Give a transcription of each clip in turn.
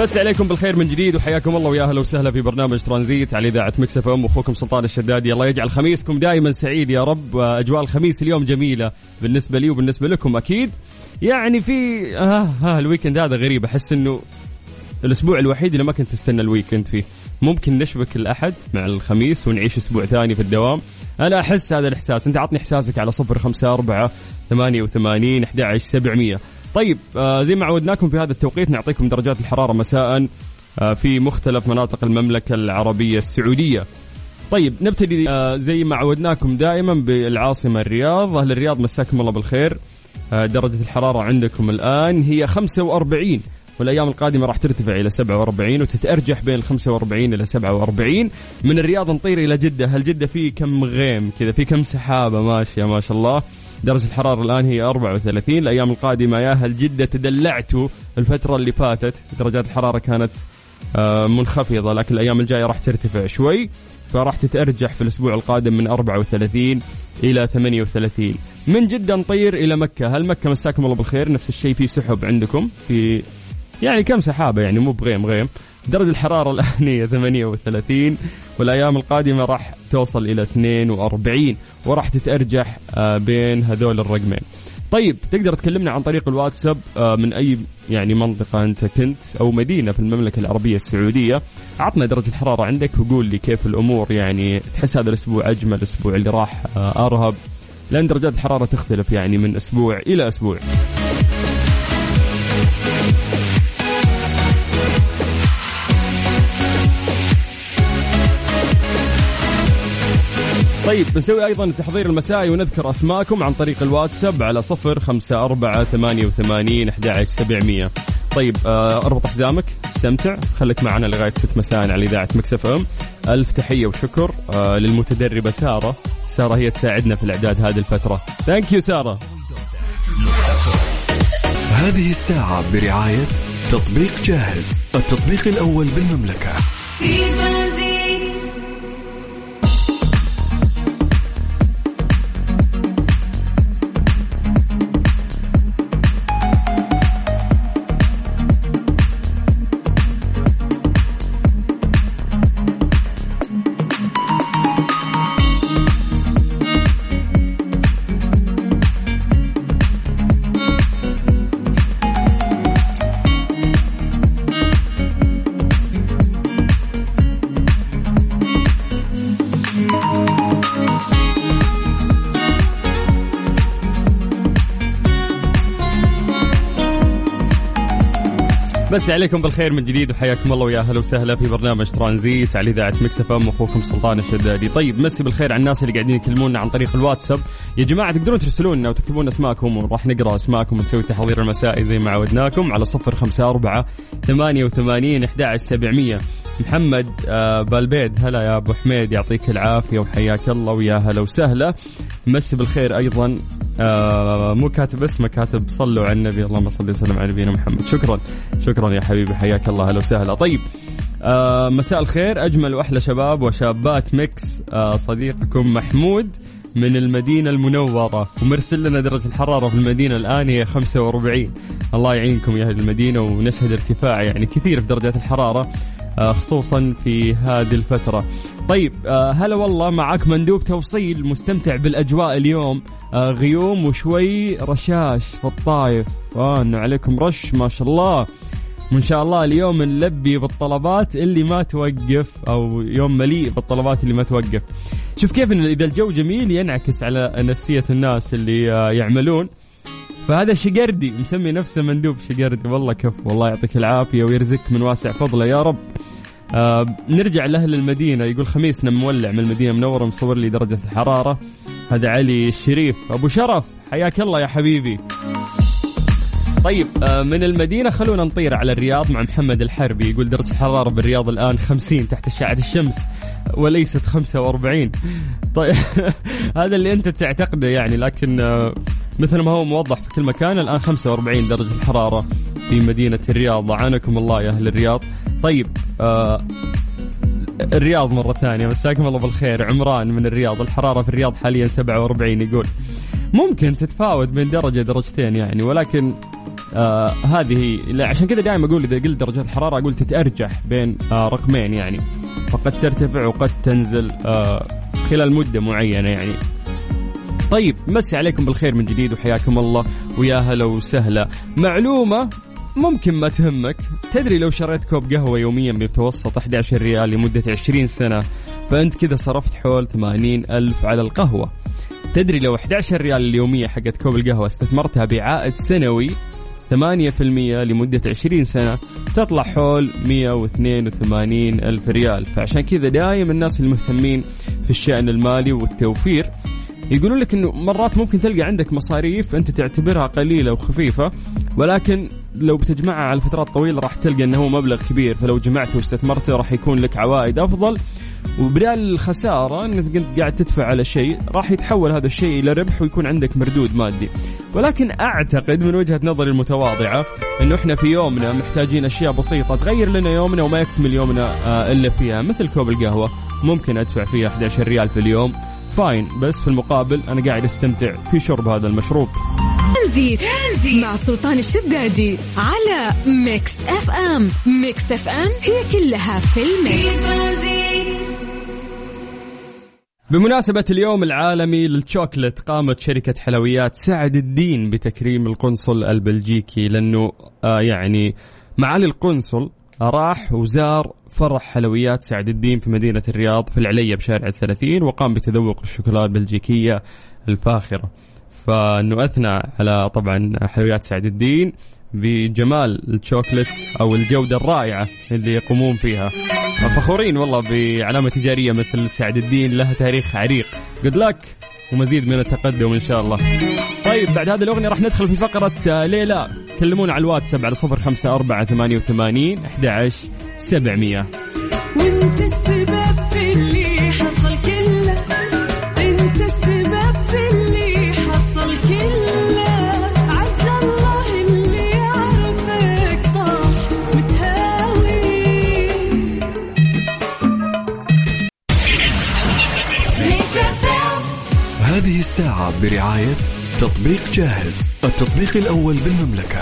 مسيكم بالخير من جديد وحياكم الله ويا أهلا وسهلا في برنامج ترانزيت على إذاعة Mix FM. أخوكم سلطان الشدادي الله يجعل خميسكم دائما سعيد يا رب. أجواء الخميس اليوم جميلة بالنسبة لي وبالنسبة لكم أكيد. يعني في آه, آه ال weekend هذا غريب. أحس إنه الأسبوع الوحيد اللي ما كنت استنى ال weekend فيه. ممكن نشبك الأحد مع الخميس ونعيش أسبوع ثاني في الدوام. أنا أحس هذا الإحساس. أنت عطني إحساسك على صفر خمسة أربعة ثمانية وثمانين أحد عشر سبعمية. طيب آه زي ما عودناكم في هذا التوقيت نعطيكم درجات الحرارة مساء آه في مختلف مناطق المملكة العربية السعودية. طيب نبتدي آه زي ما عودناكم دائما بالعاصمة الرياض. أهل الرياض مساكم الله بالخير. درجة الحرارة عندكم الآن هي 45 والأيام القادمة راح ترتفع إلى 47 وتتأرجح بين 45 إلى 47 من الرياض نطير إلى جدة. هل جدة في كم غيم كذا في كم سحابة؟ ماشيه ما شاء الله. درجة الحرارة الآن هي 34 الأيام القادمة يا أهل جدة تدلعتوا الفترة اللي فاتت؟ درجات الحرارة كانت آه، منخفضة لكن الأيام الجاية راح ترتفع شوي فراح تتأرجح في الأسبوع القادم من 34 إلى 38 من جدة نطير إلى مكة. هل مكة مساكم الله بالخير؟ نفس الشيء في سحب عندكم؟ في يعني كم سحابة يعني مو بغيم غيم. درجة الحرارة الآن هي 38 والأيام القادمة راح توصل إلى 42 وراح تتأرجح آه، بين هذول الرقمين. طيب تقدر تكلمنا عن طريق الواتساب آه، من أي يعني منطقة أنت كنت أو مدينة في المملكة العربية السعودية. عطنا درجة الحرارة عندك وقول لي كيف الأمور يعني تحس هذا الأسبوع أجمل الأسبوع اللي راح آه، أرهب. لأن درجات الحرارة تختلف يعني من أسبوع إلى أسبوع. طيب بنسوي أيضا التحضير المسائي ونذكر أسماءكم عن طريق الواتساب على صفر خمسة أربعة ثمانية وثمانين أحد سبعمية. طيب آه أربط حزامك استمتع خليك معنا لغاية ست مساء على إذاعة Mix FM. ألف تحية وشكر آه للمتدربة سارة. سارة هي تساعدنا في الإعداد هذه الفترة. thank you سارة. هذه الساعة برعاية تطبيق جاهز التطبيق الأول بالمملكة. في مسي عليكم بالخير من جديد وحياكم الله ويا أهلا وسهلا في برنامج ترانزيت على إذاعة Mix FM اخوكم سلطان الشدادي، طيب مسي بالخير على الناس اللي قاعدين يكلمونا عن طريق الواتساب، يا جماعة تقدرون ترسلون لنا وتكتبون أسماءكم وراح نقرأ أسماءكم ونسوي التحضير المسائي زي ما عودناكم على 054 88 11700 محمد آه بالبيد هلا يا أبو حميد يعطيك العافية وحياك الله ويا هلا وسهلا. مسي بالخير أيضا. آه مو كاتب اسمه كاتب صلوا على النبي اللهم صل وسلم على نبينا محمد. شكرا شكرا يا حبيبي حياك الله هلا وسهلا. طيب آه مساء الخير أجمل وأحلى شباب وشابات ميكس. آه صديقكم محمود من المدينة المنورة ومرسل لنا درجة الحرارة في المدينة الآن هي 45 الله يعينكم يا أهل المدينة ونشهد ارتفاع يعني كثير في درجات الحرارة. خصوصا في هذه الفترة. طيب آه، هلا والله معك مندوب توصيل مستمتع بالأجواء اليوم. آه، غيوم وشوي رشاش في الطايف. آه انه عليكم رش ما شاء الله. وان شاء الله اليوم نلبي بالطلبات اللي ما توقف أو يوم مليء بالطلبات اللي ما توقف. شوف كيف إن إذا الجو جميل ينعكس على نفسية الناس اللي يعملون. فهذا شقردي مسمي نفسه مندوب شقردي. والله كف والله يعطيك العافية ويرزقك من واسع فضله. يا رب. آه نرجع لأهل المدينة. يقول خميسنا مولع من المدينة منوره مصور لي درجة الحرارة. هذا علي الشريف. أبو شرف حياك الله يا حبيبي. طيب آه من المدينة خلونا نطير على الرياض مع محمد الحربي. يقول درجة الحرارة بالرياض الآن 50 تحت أشعة الشمس وليست 45 طيب هذا اللي أنت تعتقده يعني لكن آه، مثل ما هو موضح في كل مكان الآن 45 درجة الحراره في مدينة الرياض. اعانكم الله يا أهل الرياض. طيب آه الرياض مرة ثانية. مساكم الله بالخير. عمران من الرياض. الحرارة في الرياض حاليا 47 يقول. ممكن تتفاوت بين درجة درجتين يعني ولكن آه هذه لا عشان كذا دائما أقول إذا قلت درجات الحراره أقول تتأرجح بين آه رقمين يعني. فقد ترتفع وقد تنزل آه خلال مدة معينة يعني. طيب مسي عليكم بالخير من جديد وحياكم الله ويا هلا وسهلا. معلومة ممكن ما تهمك. تدري لو شريت كوب قهوة يوميا بمتوسط 11 ريال لمدة 20 سنة فأنت كذا صرفت حول 80 ألف على القهوة. تدري لو 11 ريال اليومية حقت كوب القهوة استثمرتها بعائد سنوي 8% لمدة 20 سنة تطلع حول 182 ألف ريال. فعشان كذا دايم الناس المهتمين في الشأن المالي والتوفير يقولون لك إنه مرات ممكن تلقى عندك مصاريف أنت تعتبرها قليلة وخفيفة ولكن لو بتجمعها على فترات طويلة راح تلقى إنه هو مبلغ كبير فلو جمعته واستثمرته راح يكون لك عوائد أفضل. وبدال الخسارة إنك كنت قاعد تدفع على شيء راح يتحول هذا الشيء إلى ربح ويكون عندك مردود مادي. ولكن أعتقد من وجهة نظري المتواضعة إنه إحنا في يومنا محتاجين أشياء بسيطة تغير لنا يومنا وما يكتمل يومنا آه، إلا فيها مثل كوب القهوة. ممكن أدفع فيها 11 ريال في اليوم. فاين بس في المقابل أنا قاعد أستمتع في شرب هذا المشروب. ترانزيت مع سلطان الشدادي على Mix FM. Mix FM هي كلها في ال mix. بمناسبة اليوم العالمي للشوكلت قامت شركة حلويات سعد الدين بتكريم القنصل البلجيكي لأنه آه يعني معالي القنصل راح وزار فرع حلويات سعد الدين في مدينة الرياض في العلية بشارع الثلاثين وقام بتذوق الشوكولاتة البلجيكية الفاخرة. فانه اثنى على طبعا حلويات سعد الدين بجمال الشوكلت أو الجودة الرائعة اللي يقومون فيها. فخورين والله بعلامة تجارية مثل سعد الدين لها تاريخ عريق. جود لك ومزيد من التقدم إن شاء الله. طيب بعد هذه الأغنية راح ندخل في فقرة ليلى. كلمونا على الواتساب على صفر خمسة أربعة ثمانية وثمانين أحد عشر سبعمية. وانت السبب في اللي حصل كله. انت السبب في اللي حصل كله. عز الله اللي يعرفك طاح وتهاوي. هذه الساعة برعاية تطبيق جاهز التطبيق الأول بالمملكة.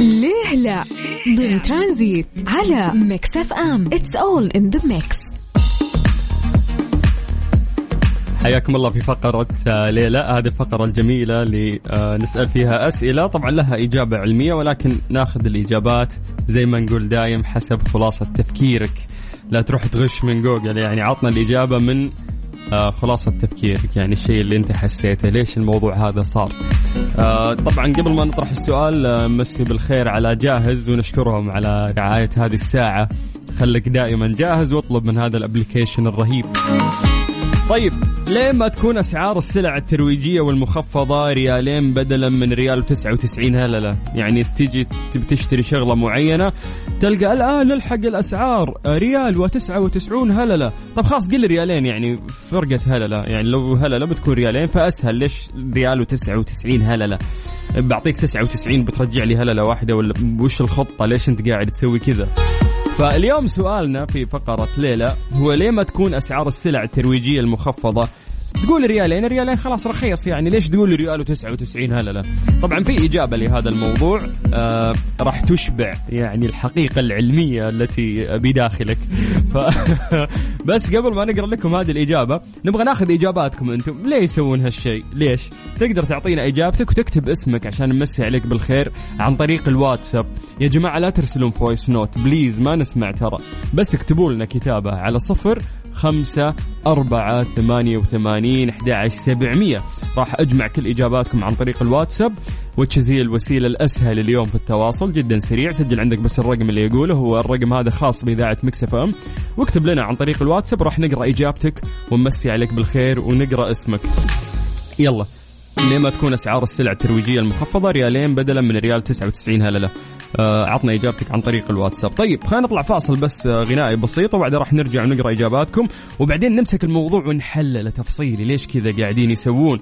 ليه لا؟ ضمن ترانزيت على Mix FM. It's all in the mix حياكم الله في فقرة آه، ليلى هذه الفقرة الجميلة اللي آه، نسأل فيها أسئلة. طبعا لها إجابة علمية ولكن ناخذ الإجابات زي ما نقول دايم حسب خلاصة تفكيرك. لا تروح تغش من جوجل يعني عطنا الإجابة من آه، خلاصة تفكيرك يعني الشيء اللي انت حسيته ليش الموضوع هذا صار؟ آه، طبعا قبل ما نطرح السؤال آه، مسي بالخير على جاهز ونشكرهم على رعاية هذه الساعة. خليك دائما جاهز واطلب من هذا ال application الرهيب. طيب ليه ما تكون أسعار السلع الترويجية والمخفضة ريالين بدلا من ريال و99 هلله يعني تيجي تبي تشتري شغلة معينة تلقى الآن الحق الأسعار ريال و99 هلله طب خلاص قل ريالين يعني فرقة هلله يعني لو هلله بتكون ريالين فأسهل ليش ريال و99 هلله بعطيك 99 بترجع لي هلله واحدة ولا وش الخطة؟ ليش أنت قاعد تسوي كذا؟ فاليوم سؤالنا في فقرة ليلى هو ليه ما تكون أسعار السلع الترويجية المخفضة تقول ريالين ريالين خلاص رخيص يعني. ليش تقول ريال و99 هللة طبعا في إجابة لهذا الموضوع آه راح تشبع يعني الحقيقة العلمية التي بداخلك ف بس قبل ما نقرأ لكم هذه الإجابة نبغى ناخذ إجاباتكم أنتم. ليه يسوون هالشيء؟ ليش؟ تقدر تعطينا إجابتك وتكتب اسمك عشان نمسي عليك بالخير عن طريق الواتساب. يا جماعة لا ترسلون voice note please ما نسمع ترى. بس اكتبوا لنا كتابة على صفر خمسة أربعة ثمانية وثمانين أحد سبعمية. راح أجمع كل إجاباتكم عن طريق الواتساب which is هي الوسيلة الأسهل اليوم في التواصل؟ جدا سريع سجل عندك بس الرقم اللي يقوله هو الرقم هذا خاص بإذاعة Mix FM. واكتب لنا عن طريق الواتساب راح نقرأ إجابتك ونمسي عليك بالخير ونقرأ اسمك. يلا ليه ما تكون أسعار السلع الترويجية المخفضة؟ ريالين بدلا من ريال 99 هللة. عطنا إجابتك عن طريق الواتساب. طيب خلينا نطلع فاصل بس آه، غنائي بسيط وبعدين راح نرجع ونقرأ إجاباتكم وبعدين نمسك الموضوع ونحلله تفصيلي ليش كذا قاعدين يسوون.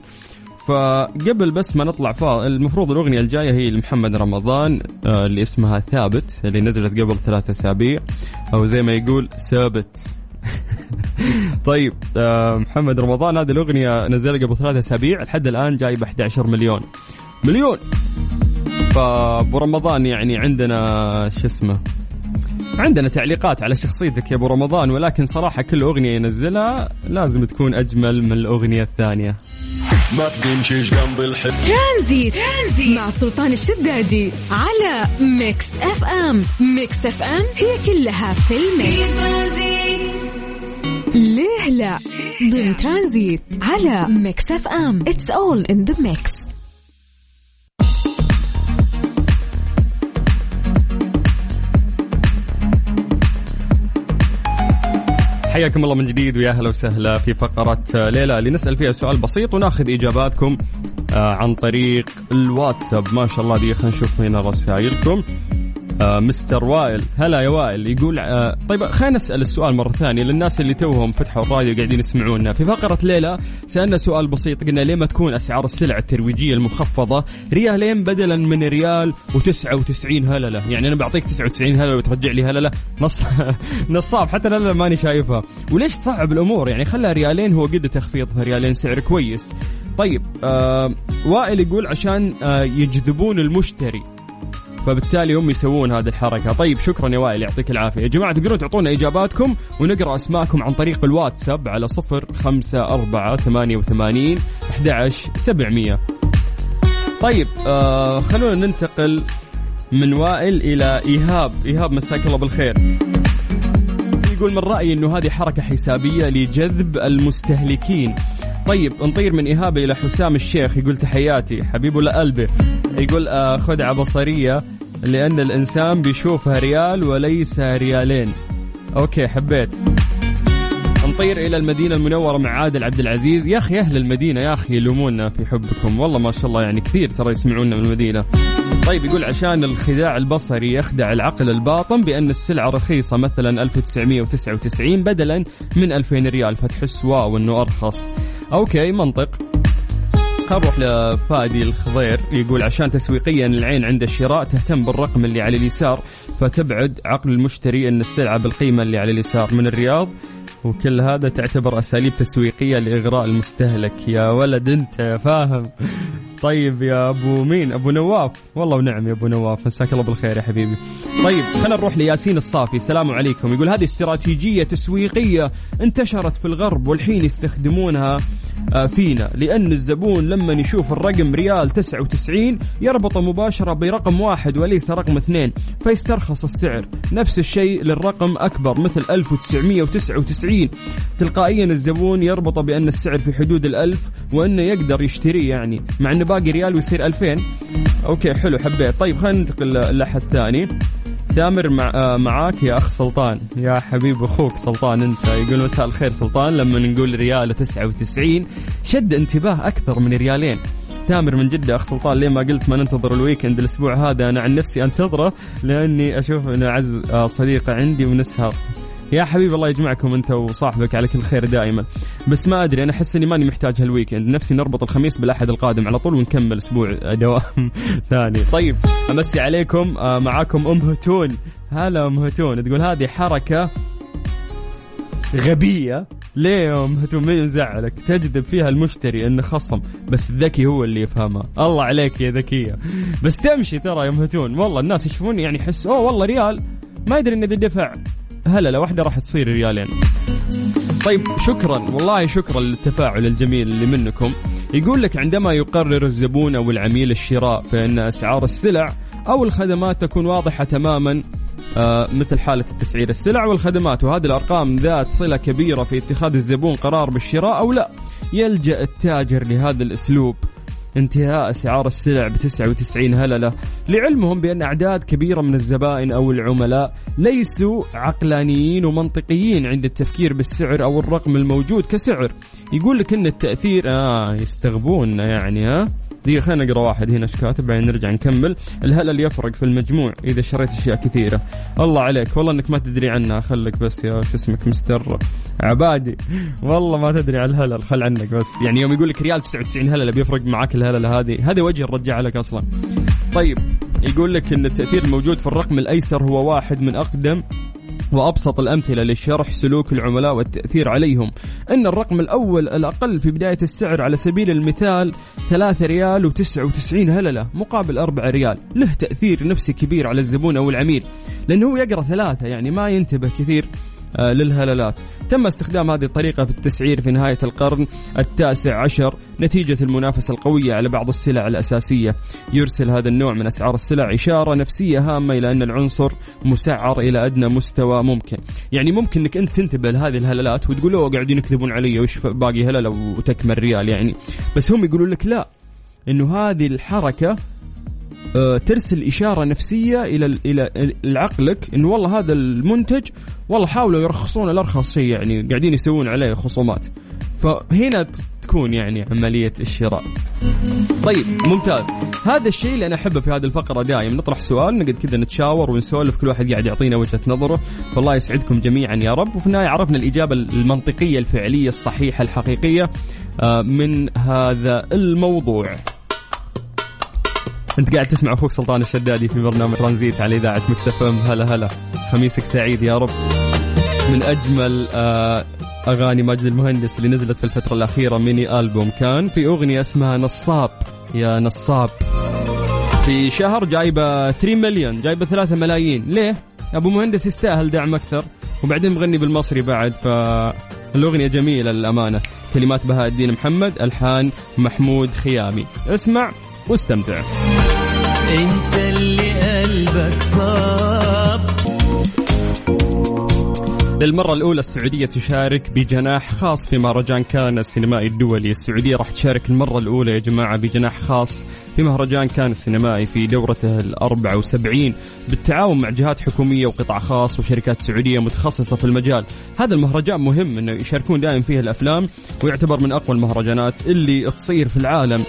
فقبل بس ما نطلع فا المفروض الأغنية الجاية هي لمحمد رمضان آه، اللي اسمها ثابت اللي نزلت قبل ثلاثة أسابيع أو زي ما يقول ثابت. طيب آه، محمد رمضان هذه الأغنية نزلها قبل ثلاثة أسابيع لحد الآن جايبه 11 مليون. مليون! فابو رمضان يعني عندنا شو اسمه عندنا تعليقات على شخصيتك يا ابو رمضان ولكن صراحة كل أغنية ينزلها لازم تكون أجمل من الأغنية الثانية. ما بتمشيش جنب الحب. ترانزيت. ترانزيت. مع سلطان الشدادي على Mix FM. Mix FM هي كلها في ال mix. ليه لا؟ ضمن ترانزيت على Mix FM. It's all in the mix حياكم الله من جديد ويا أهلا وسهلا في فقرة ليه لا اللي نسأل فيها سؤال بسيط ونأخذ إجاباتكم آه، عن طريق الواتساب. ما شاء الله دي خلينا نشوف هنا رسائلكم. آه، مستر وائل. هلا يا وائل. يقول آه، طيب خلينا نسأل السؤال مرة ثانية للناس اللي توهم فتحوا الراديو قاعدين يسمعونا. في فقرة ليله سألنا سؤال بسيط قلنا ليه ما تكون أسعار السلع الترويجية المخفضة؟ ريالين بدلا من ريال و99 هللة. يعني أنا بعطيك 99 هللة وترجع لي هللة؟ نص نصاب. حتى أنا ماني شايفها. وليش تصعب الأمور؟ يعني خلها ريالين هو قد تخفيض ريالين سعر كويس. طيب آه وائل يقول عشان آه يجذبون المشتري. فبالتالي هم يسوون هذه الحركة. طيب شكرا يا وائل يعطيك العافية. يا جماعة تقدرون تعطونا إجاباتكم ونقرأ أسماءكم عن طريق الواتساب على صفر خمسة أربعة ثمانية وثمانين أحد سبعمية. طيب آه خلونا ننتقل من وائل إلى إيهاب. إيهاب مساك الله بالخير. يقول من رأيي أنه هذه حركة حسابية لجذب المستهلكين. طيب نطير من إيهاب إلى حسام الشيخ يقول تحياتي حبيبه لقلبه يقول آه خدعة بصرية لأن الإنسان بيشوفها ريال وليس ريالين. أوكي حبيت. نطير إلى المدينة المنورة مع عادل عبد العزيز. يا أخي أهل المدينة يا أخي يلومونا في حبكم. والله ما شاء الله يعني كثير ترى يسمعونا من المدينة. طيب يقول عشان الخداع البصري يخدع العقل الباطن بأن السلعة رخيصة مثلا 1999 بدلا من 2000 ريال. فتحس wow إنه أرخص. okay منطق. خلينا نروح لفادي الخضير. يقول عشان تسويقيا العين عند الشراء تهتم بالرقم اللي على اليسار فتبعد عقل المشتري إن السلعة بالقيمة اللي على اليسار من الريال. وكل هذا تعتبر أساليب تسويقية لإغراء المستهلك. يا ولد أنت فاهم. طيب يا أبو مين؟ أبو نواف. والله ونعم يا أبو نواف. مساك الله بالخير يا حبيبي. طيب خلينا نروح لياسين الصافي. السلام عليكم. يقول هذه استراتيجية تسويقية انتشرت في الغرب والحين يستخدمونها آه، فينا. لأن الزبون لما يشوف الرقم ريال 99 يربطه مباشرة برقم واحد وليس رقم اثنين فيسترخص السعر. نفس الشيء للرقم أكبر مثل 1999 تلقائيا الزبون يربطه بأن السعر في حدود الألف وأنه يقدر يشتريه يعني مع أنه باقي ريال ويصير 2000 okay حلو حبيت. طيب خلينا ننتقل لأحد ثاني تامر مع آه معاك يا أخ سلطان. يا حبيب أخوك سلطان أنت. يقول مساء الخير سلطان. لما نقول ريال 99 شد انتباه أكثر من ريالين. تامر من جدة أخ سلطان ليه ما قلت ما ننتظر ال weekend الأسبوع هذا؟ أنا عن نفسي أنتظره لأني أشوف أنه أعز آه، صديقة عندي ونسهر. يا حبيبي الله يجمعكم انت وصاحبك على كل خير دائما. بس ما أدري أنا أحس إني ماني محتاج هال weekend نفسي نربط الخميس بالأحد القادم على طول ونكمل أسبوع دوام ثاني. طيب أمسي عليكم آه، معاكم أم هتون. هلا أم هتون تقول هذه حركة غبية. ليه يا أم هتون؟ مين مزعلك تجذب فيها المشتري انه خصم. بس الذكي هو اللي يفهمها. الله عليك يا ذكية. بس تمشي ترى يا أم هتون. والله الناس يشوفون يعني يحس أوه والله ريال. ما يدري انه إذا دفع. هلله واحدة راح تصير ريالين. طيب شكرا والله شكرا للتفاعل الجميل اللي منكم. يقول لك عندما يقرر الزبون أو العميل الشراء فان أسعار السلع أو الخدمات تكون واضحة تماما آه مثل حالة التسعير السلع والخدمات وهذه الأرقام ذات صلة كبيرة في اتخاذ الزبون قرار بالشراء أو لا يلجأ التاجر لهذا الأسلوب؟ انتهاء اسعار السلع ب 99 هللة. لعلمهم بأن أعداد كبيرة من الزبائن أو العملاء ليسوا عقلانيين ومنطقيين عند التفكير بالسعر أو الرقم الموجود كسعر. يقول لك إن التاثير آه يستغبون يعني ها؟ دقيقة خلينا نقرأ واحد هنا إيش كاتب بعدين نرجع نكمل. الهلل يفرق في المجموع إذا شريت أشياء كثيرة. الله عليك. والله إنك ما تدري عنها. خلك بس يا شو اسمك مستر عبادي. والله ما تدري عن الهلل خل عنك بس. يعني يوم يقول لك ريال 99 هللة بيفرق معاك الهللة هذه. هذا وجه الرجع لك أصلا. طيب يقول لك إن التأثير الموجود في الرقم الأيسر هو واحد من أقدم وأبسط الأمثلة لشرح سلوك العملاء والتأثير عليهم. إن الرقم الأول الأقل في بداية السعر على سبيل المثال 3 ريال و99 هللة مقابل 4 ريال. له تأثير نفسي كبير على الزبون أو العميل لأنه هو يقرأ ثلاثة يعني ما ينتبه كثير. للهلالات. تم استخدام هذه الطريقة في التسعير في نهاية القرن التاسع عشر نتيجة المنافسة القوية على بعض السلع الأساسية. يرسل هذا النوع من أسعار السلع إشارة نفسية هامة إلى أن العنصر مسعر إلى أدنى مستوى ممكن. يعني ممكن أنك أنت تنتبه لهذه الهلالات وتقول أوه قاعدين يكذبون علي وش باقي هللة وتكمل ريال يعني. بس هم يقولون لك لا إنه هذه الحركة آه، ترسل إشارة نفسية إلى إلى عقلك انه والله هذا المنتج والله حاولوا يرخصون الارخص شيء يعني قاعدين يسوون عليه خصومات. فهنا تكون يعني عملية الشراء. طيب ممتاز. هذا الشيء اللي أنا أحبه في هذه الفقرة دائما نطرح سؤال نقعد كذا نتشاور ونسولف كل واحد قاعد يعطينا وجهة نظره. فالله يسعدكم جميعا يا رب. وفي النهاية عرفنا الإجابة المنطقية الفعلية الصحيحة الحقيقية آه، من هذا الموضوع. انت قاعد تسمع أخوك سلطان الشدادي في برنامج ترانزيت على إذاعة Mix FM. هلا هلا. خميسك سعيد يا رب. من أجمل آه أغاني ماجد المهندس اللي نزلت في الفترة الأخيرة mini album. كان في أغنية اسمها نصاب. يا نصاب. في شهر جايبة 3 مليون جايبة 3 ملايين. ليه؟ أبو مهندس يستاهل دعم أكثر. وبعدين مغني بالمصري بعد فالاغنيه جميلة للأمانة. كلمات بهاء الدين محمد ألحان محمود خيامي. اسمع واستمتع. انت اللي قلبك صاب. للمرة الأولى السعودية تشارك بجناح خاص في مهرجان كان السينمائي الدولي السعودية راح تشارك المرة الأولى يا جماعة بجناح خاص في مهرجان كان السينمائي في دورته ال 74 بالتعاون مع جهات حكومية وقطاع خاص وشركات سعودية متخصصة في المجال. هذا المهرجان مهم أنه يشاركون دائما فيه الأفلام ويعتبر من أقوى المهرجانات اللي تصير في العالم.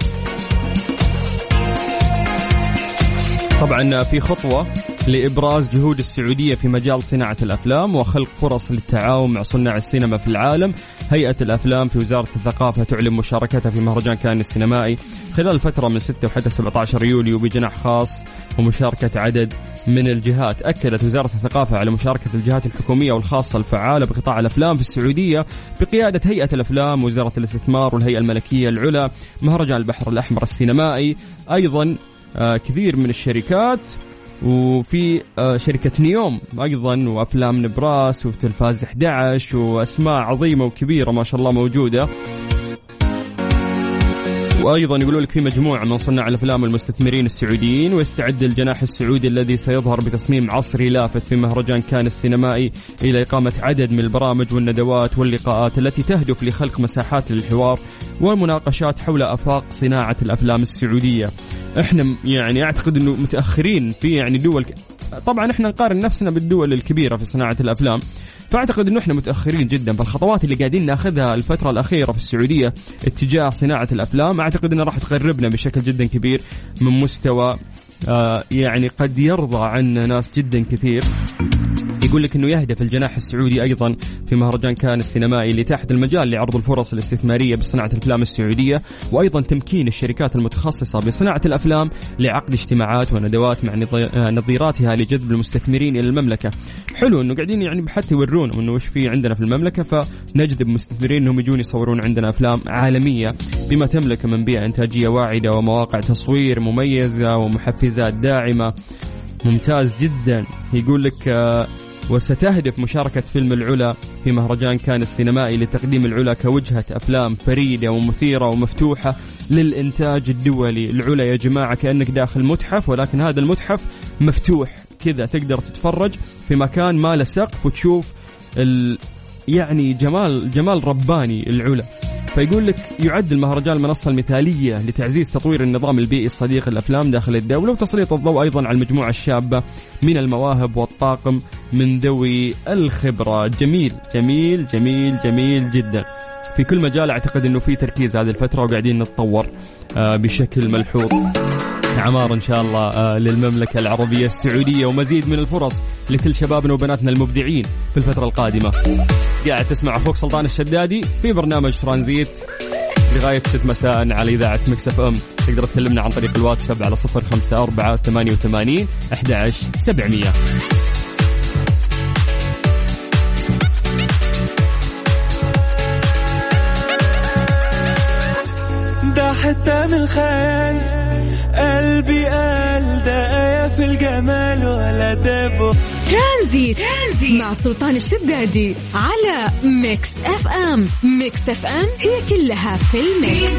طبعا في خطوة لإبراز جهود السعودية في مجال صناعة الأفلام وخلق فرص للتعاون مع صناع السينما في العالم. هيئة الأفلام في وزارة الثقافة تعلن مشاركتها في مهرجان كان السينمائي خلال فترة من 6 وحتى 17 يوليو بجناح خاص ومشاركة عدد من الجهات. أكدت وزارة الثقافة على مشاركة الجهات الحكومية والخاصة الفعالة بقطاع الأفلام في السعودية بقيادة هيئة الأفلام وزارة الاستثمار والهيئة الملكية العلى مهرجان البحر الأحمر السينمائي. أيضا كثير من الشركات وفي آه، شركة نيوم أيضا وأفلام نبراس وتلفاز 11 وأسماء عظيمة وكبيرة ما شاء الله موجودة وأيضا يقولوا لك في مجموعة من صناع الأفلام والمستثمرين السعوديين ويستعد الجناح السعودي الذي سيظهر بتصميم عصري لافت في مهرجان كان السينمائي إلى إقامة عدد من البرامج والندوات واللقاءات التي تهدف لخلق مساحات للحوار والمناقشات حول آفاق صناعة الأفلام السعودية. إحنا يعني اعتقد انه متأخرين في يعني دول طبعا إحنا نقارن نفسنا بالدول الكبيرة في صناعة الأفلام. فأعتقد إنه إحنا متأخرين جدا فالخطوات اللي قاعدين نأخذها الفترة الأخيرة في السعودية اتجاه صناعة الأفلام أعتقد إنها راح تقربنا بشكل جدا كبير من مستوى آه يعني قد يرضى عنا ناس جدا كثير. يقول لك إنه يهدف الجناح السعودي أيضا في مهرجان كان السينمائي لاتاحه المجال لعرض الفرص الاستثمارية بصناعة الأفلام السعودية وأيضا تمكين الشركات المتخصصة بصناعة الأفلام لعقد اجتماعات وندوات مع نظيراتها لجذب المستثمرين إلى المملكة. حلو إنه قاعدين يعني حتى يورون إنه وش في عندنا في المملكة فنجذب مستثمرين إنهم يجون يصورون عندنا أفلام عالمية بما تملك من بيئة إنتاجية واعدة ومواقع تصوير مميزة ومحفزات داعمة ممتاز جدا يقول لك آه، وستهدف مشاركة فيلم العلا في مهرجان كان السينمائي لتقديم العلا كوجهة أفلام فريدة ومثيرة ومفتوحة للإنتاج الدولي. العلا يا جماعة كأنك داخل متحف ولكن هذا المتحف مفتوح كذا تقدر تتفرج في مكان ما له سقف وتشوف ال... يعني جمال جمال رباني العلا. فيقول لك يعد المهرجان المنصة المثالية لتعزيز تطوير النظام البيئي الصديق للأفلام داخل الدولة وتسليط الضوء أيضا على المجموعة الشابة من المواهب والطاقم من ذوي الخبرة. جميل جميل جميل جميل جدا. في كل مجال أعتقد إنه في تركيز هذه الفترة وقاعدين نتطور آه، بشكل ملحوظ. عمار إن شاء الله آه، للمملكة العربية السعودية ومزيد من الفرص لكل شبابنا وبناتنا المبدعين في الفترة القادمة. قاعد تسمع أخوك سلطان الشدادي في برنامج ترانزيت لغاية 6 مساء على إذاعة Mix FM. تقدر تكلمنا عن طريق الواتساب على 054 88 11 700 ده حتة من الخيال قلبي قال ده آية في الجمال ولا دابو ترانزيت. ترانزيت مع سلطان الشدادي على Mix FM. Mix FM هي كلها في ال mix.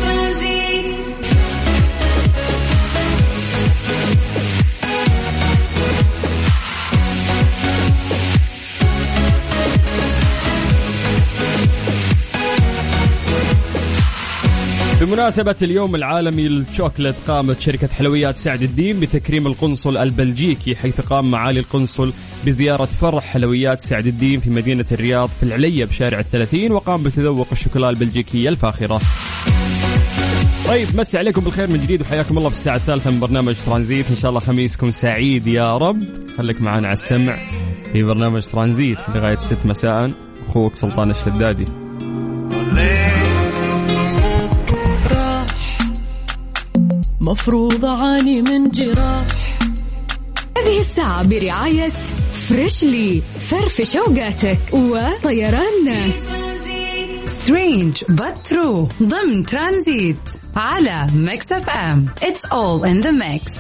بمناسبة اليوم العالمي للشوكلت قامت شركة حلويات سعد الدين بتكريم القنصل البلجيكي حيث قام معالي القنصل بزيارة فرع حلويات سعد الدين في مدينة الرياض في العلية بشارع الثلاثين وقام بتذوق الشوكولا البلجيكية الفاخرة. طيب مسي عليكم بالخير من جديد وحياكم الله في الساعة الثالثة من برنامج ترانزيت. إن شاء الله خميسكم سعيد يا رب. خليك معنا على السمع في برنامج ترانزيت لغاية 6 مساء. أخوك سلطان الشدادي. مفروض أعاني من جراح. هذه الساعة برعاية Freshly فرفش اوقاتك وطيران ناس. strange but true ضمن ترانزيت على Mix FM it's all in the mix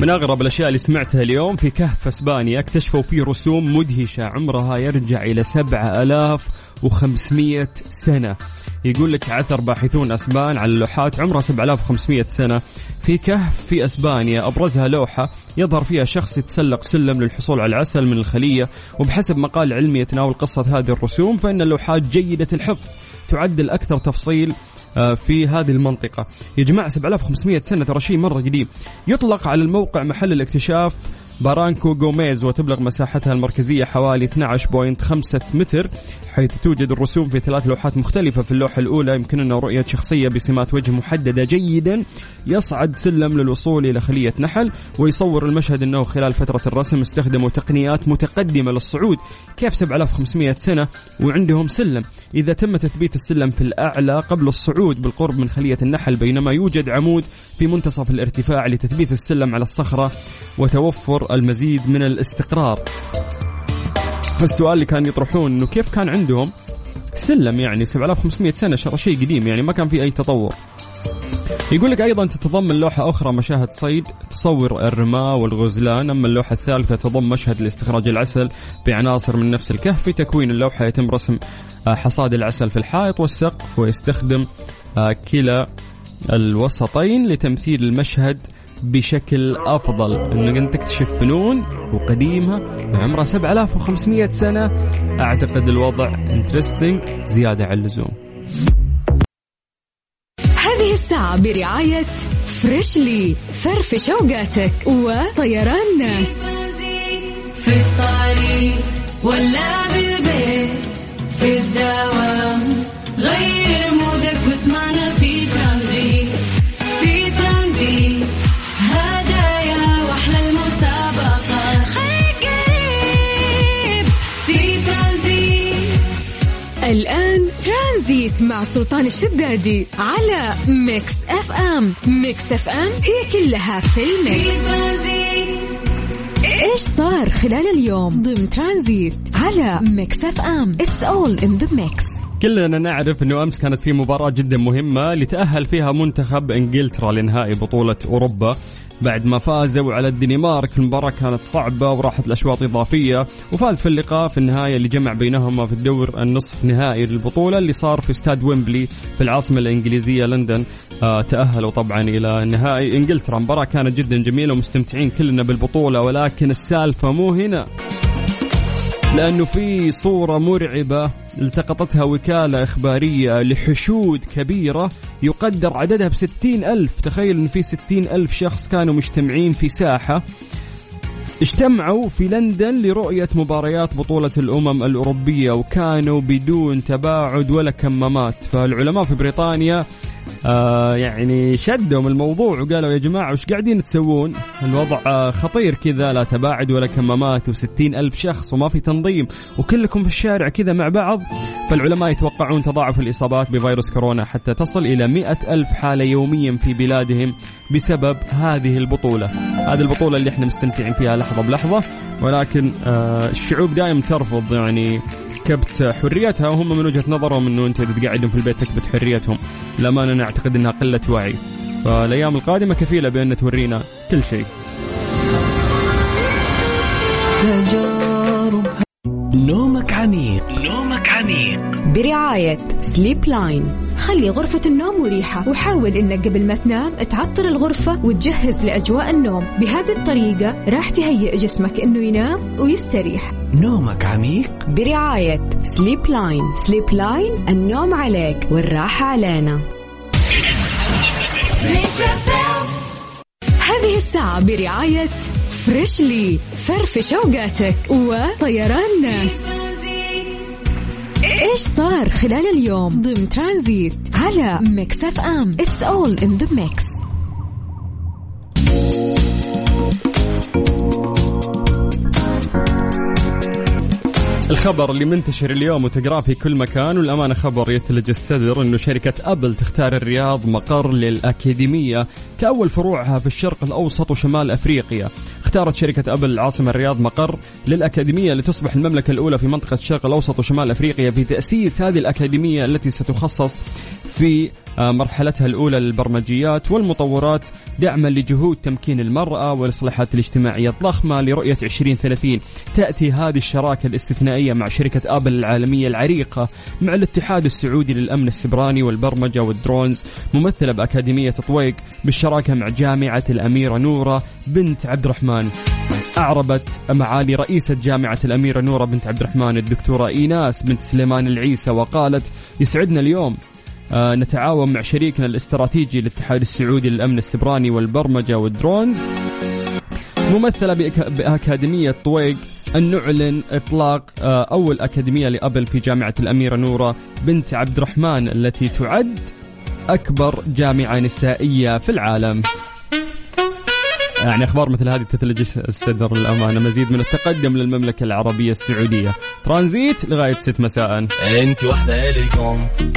من أغرب الأشياء اللي سمعتها اليوم في كهف أسبانيا اكتشفوا فيه رسوم مدهشة عمرها يرجع إلى 7000 و500 سنة. يقول لك عثر باحثون أسبان على لوحات عمرها 7500 سنة. في كهف في أسبانيا أبرزها لوحة يظهر فيها شخص يتسلق سلم للحصول على العسل من الخلية وبحسب مقال علمي يتناول قصة هذه الرسوم فإن اللوحات جيدة الحفظ. تعد الاكثر تفصيل آه، في هذه المنطقة. يا جماعة 7500 سنة ترى شيء مرة قديم. يطلق على الموقع محل الاكتشاف بارانكو جوميز وتبلغ مساحتها المركزية حوالي 12.5 متر حيث توجد الرسوم في ثلاث لوحات مختلفة في اللوحة الأولى يمكننا رؤية شخصية بسمات وجه محددة جيدا يصعد سلم للوصول إلى خلية نحل ويصور المشهد أنه خلال فترة الرسم استخدموا تقنيات متقدمة للصعود كيف 7500 سنة وعندهم سلم. إذا تم تثبيت السلم في الأعلى قبل الصعود بالقرب من خلية النحل بينما يوجد عمود في منتصف الارتفاع لتثبيت السلم على الصخرة وتوفر المزيد من الاستقرار. السؤال اللي كان يطرحون إنه كيف كان عندهم سلم يعني 7500 سنة شيء قديم يعني ما كان في أي تطور. يقول لك أيضا تتضمن لوحه أخرى مشاهد صيد تصور الرماء والغزلان. أما اللوحة الثالثة تضم مشهد لاستخراج العسل بعناصر من نفس الكهف. في تكوين اللوحة يتم رسم آه، حصاد العسل في الحائط والسقف ويستخدم آه، كلا الوسطين لتمثيل المشهد بشكل أفضل. إنك تكتشف فنون وقديمة عمرها 7500 سنة. أعتقد الوضع interesting زيادة عن اللزوم. هذه الساعة برعاية Freshly فرفش اوقاتك وطيران ناس في الطريق ولا بالبيت في الدوام الآن ترانزيت مع سلطان الشدادي على Mix FM. Mix FM هي كلها في ال mix. إيش صار خلال اليوم ضمن ترانزيت على Mix FM؟ it's all in the mix كلنا نعرف إنه أمس كانت في مباراة جدا مهمة لتأهل فيها منتخب إنجلترا لنهائي بطولة أوروبا. بعد ما فازوا على الدنمارك المباراة كانت صعبة وراحت الأشواط إضافية وفاز في اللقاء في النهاية اللي جمع بينهما في الدور النصف نهائي للبطولة اللي صار في استاد ويمبلي في العاصمة الإنجليزية لندن. آه تأهلوا طبعا إلى نهائي إنجلترا. مباراة كانت جدا جميلة ومستمتعين كلنا بالبطولة ولكن السالفة مو هنا. لأنه في صورة مرعبة التقطتها وكالة إخبارية لحشود كبيرة يقدر عددها بستين ألف. تخيل أن في ستين ألف شخص كانوا مجتمعين في ساحة اجتمعوا في لندن لرؤية مباريات بطولة الأمم الأوروبية وكانوا بدون تباعد ولا كمامات. فالعلماء في بريطانيا آه يعني شدوا من الموضوع وقالوا يا جماعة وش قاعدين تسوون؟ الوضع آه خطير كذا لا تباعد ولا كمامات وستين ألف شخص وما في تنظيم وكلكم في الشارع كذا مع بعض. فالعلماء يتوقعون تضاعف الإصابات بفيروس كورونا حتى تصل إلى مئة ألف حالة يوميا في بلادهم بسبب هذه البطولة. هذه البطولة اللي إحنا مستمتعين فيها لحظة بلحظة ولكن آه الشعوب دائما ترفض يعني كبت حريتها وهم من وجهة نظرهم إنه أنت إذا تقعدهم في البيت تكبت حريتهم. للأمانة أنا أعتقد إنها قله وعي. فالأيام القادمة كفيلة بأن تورينا كل شيء. نومك عميق. نومك عميق. برعاية Sleep Line خلي غرفة النوم مريحة. وحاول إنك قبل ما تنام تعطر الغرفة وتجهز لأجواء النوم. بهذه الطريقة راح تهيئ جسمك إنه ينام ويستريح. نومك عميق؟ برعاية Sleep Line Sleep Line النوم عليك والراحة علينا. هذه الساعة برعاية Freshly فرفش اوقاتك وطيران ناس إيش صار خلال اليوم؟ ضمن ترانزيت على Mix FM. it's all in the mix الخبر اللي منتشر اليوم وتقرأه في كل مكان والأمانة خبر يثلج الصدر أنه شركة أبل تختار الرياض مقر للأكاديمية كأول فروعها في الشرق الأوسط وشمال أفريقيا. اختارت شركة أبل العاصمة الرياض مقر للأكاديمية لتصبح المملكة الأولى في منطقة الشرق الأوسط وشمال أفريقيا في تأسيس هذه الأكاديمية التي ستخصص في مرحلتها الأولى للبرمجيات والمطورات دعما لجهود تمكين المرأة والإصلاحات الاجتماعية الضخمة لرؤية 2030 تأتي هذه الشراكة الاستثنائية مع شركة آبل العالمية العريقة مع الاتحاد السعودي للأمن السيبراني والبرمجة وال drones ممثلة بأكاديمية طويق بالشراكة مع جامعة الأميرة نورة بنت عبد الرحمن أعربت معالي رئيسة جامعة الأميرة نورة بنت عبد الرحمن الدكتورة إيناس بنت سليمان العيسى وقالت يسعدنا اليوم آه، نتعاون مع شريكنا الاستراتيجي الاتحاد السعودي للأمن السبراني والبرمجة والدرونز. ممثلة بأك- بأكاديمية طويق أن نعلن إطلاق آه، أول أكاديمية لأبل في جامعة الأميرة نورة بنت عبد الرحمن التي تعد أكبر جامعة نسائية في العالم. يعني أخبار مثل هذه تثلج الصدر الأمانة مزيد من التقدم للمملكة العربية السعودية. ترانزيت لغاية 6 مساء. أنت واحدة اليجونت